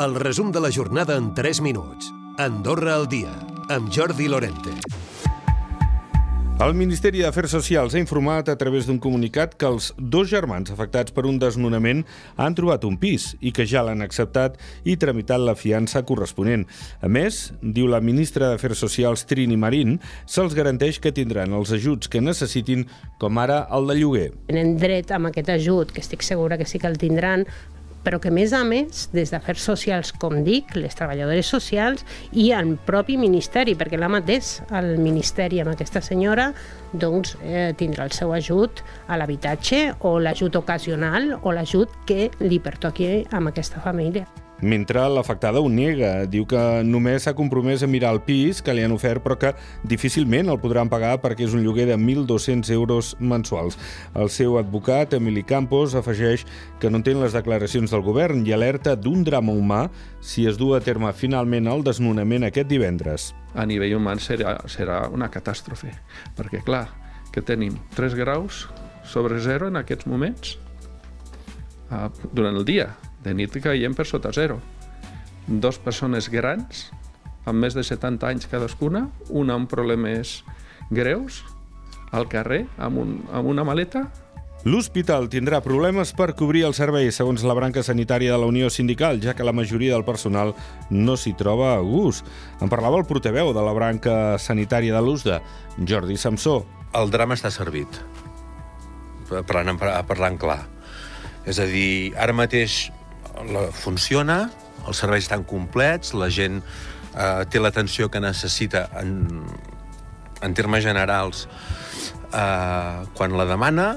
El resum de la jornada en 3 minuts. Andorra al dia, amb Jordi Lorente. El Ministeri d'Afers Socials ha informat a través d'un comunicat que els dos germans afectats per un desnonament han trobat un pis i que ja l'han acceptat i tramitat la fiança corresponent. A més, diu la ministra d'Afers Socials Trini Marín, se'ls garanteix que tindran els ajuts que necessitin, com ara el de lloguer. Tenen dret amb aquest ajut, que estic segura que sí que el tindran, però que a més a més, des d'Afers Socials, com dic, les treballadores socials i el propi Ministeri, perquè l'ha mateix el Ministeri amb aquesta senyora, doncs eh, tindrà el seu ajut a l'habitatge o l'ajut ocasional o l'ajut que li pertoqui amb aquesta família mentre l'afectada ho nega. Diu que només s'ha compromès a mirar el pis que li han ofert, però que difícilment el podran pagar perquè és un lloguer de 1.200 euros mensuals. El seu advocat, Emili Campos, afegeix que no entén les declaracions del govern i alerta d'un drama humà si es du a terme finalment el desnonament aquest divendres. A nivell humà serà, serà una catàstrofe, perquè clar, que tenim 3 graus sobre 0 en aquests moments uh, durant el dia, de nit caiem per sota zero. Dos persones grans, amb més de 70 anys cadascuna, una amb problemes greus, al carrer, amb, un, amb una maleta, L'hospital tindrà problemes per cobrir el servei, segons la branca sanitària de la Unió Sindical, ja que la majoria del personal no s'hi troba a gust. En parlava el portaveu de la branca sanitària de l'USDA, Jordi Samsó. El drama està servit, parlant, parlant clar. És a dir, ara mateix la, funciona, els serveis estan complets, la gent eh, té l'atenció que necessita en, en termes generals eh, quan la demana,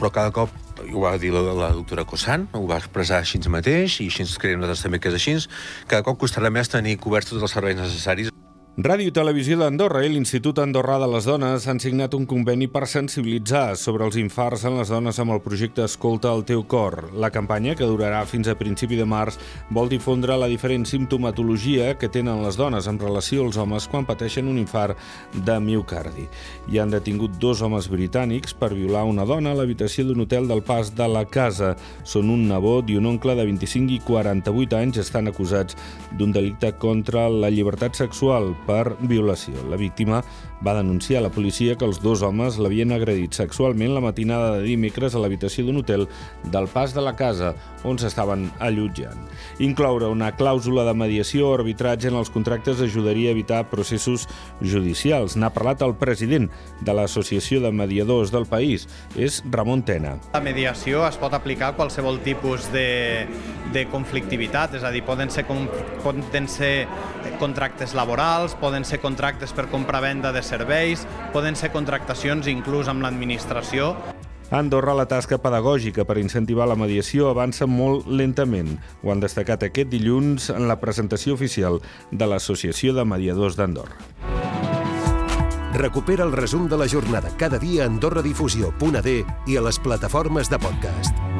però cada cop ho va dir la, la doctora Cossan, ho va expressar així mateix, i així creiem nosaltres també que és així, cada cop costarà més tenir coberts tots els serveis necessaris Ràdio i Televisió d'Andorra i l'Institut Andorrà de les Dones han signat un conveni per sensibilitzar sobre els infarts en les dones amb el projecte Escolta el teu cor. La campanya, que durarà fins a principi de març, vol difondre la diferent simptomatologia que tenen les dones en relació als homes quan pateixen un infart de miocardi. Hi han detingut dos homes britànics per violar una dona a l'habitació d'un hotel del Pas de la Casa. Són un nebot i un oncle de 25 i 48 anys estan acusats d'un delicte contra la llibertat sexual per violació. La víctima va denunciar a la policia que els dos homes l'havien agredit sexualment la matinada de dimecres a l'habitació d'un hotel del pas de la casa on s'estaven allotjant. Incloure una clàusula de mediació o arbitratge en els contractes ajudaria a evitar processos judicials. N'ha parlat el president de l'Associació de Mediadors del país, és Ramon Tena. La mediació es pot aplicar a qualsevol tipus de, de conflictivitat, és a dir, poden ser, poden ser contractes laborals, poden ser contractes per compra-venda de serveis, poden ser contractacions inclús amb l'administració. A Andorra la tasca pedagògica per incentivar la mediació avança molt lentament. Ho han destacat aquest dilluns en la presentació oficial de l'Associació de Mediadors d'Andorra. Recupera el resum de la jornada cada dia a AndorraDifusió.d i a les plataformes de podcast.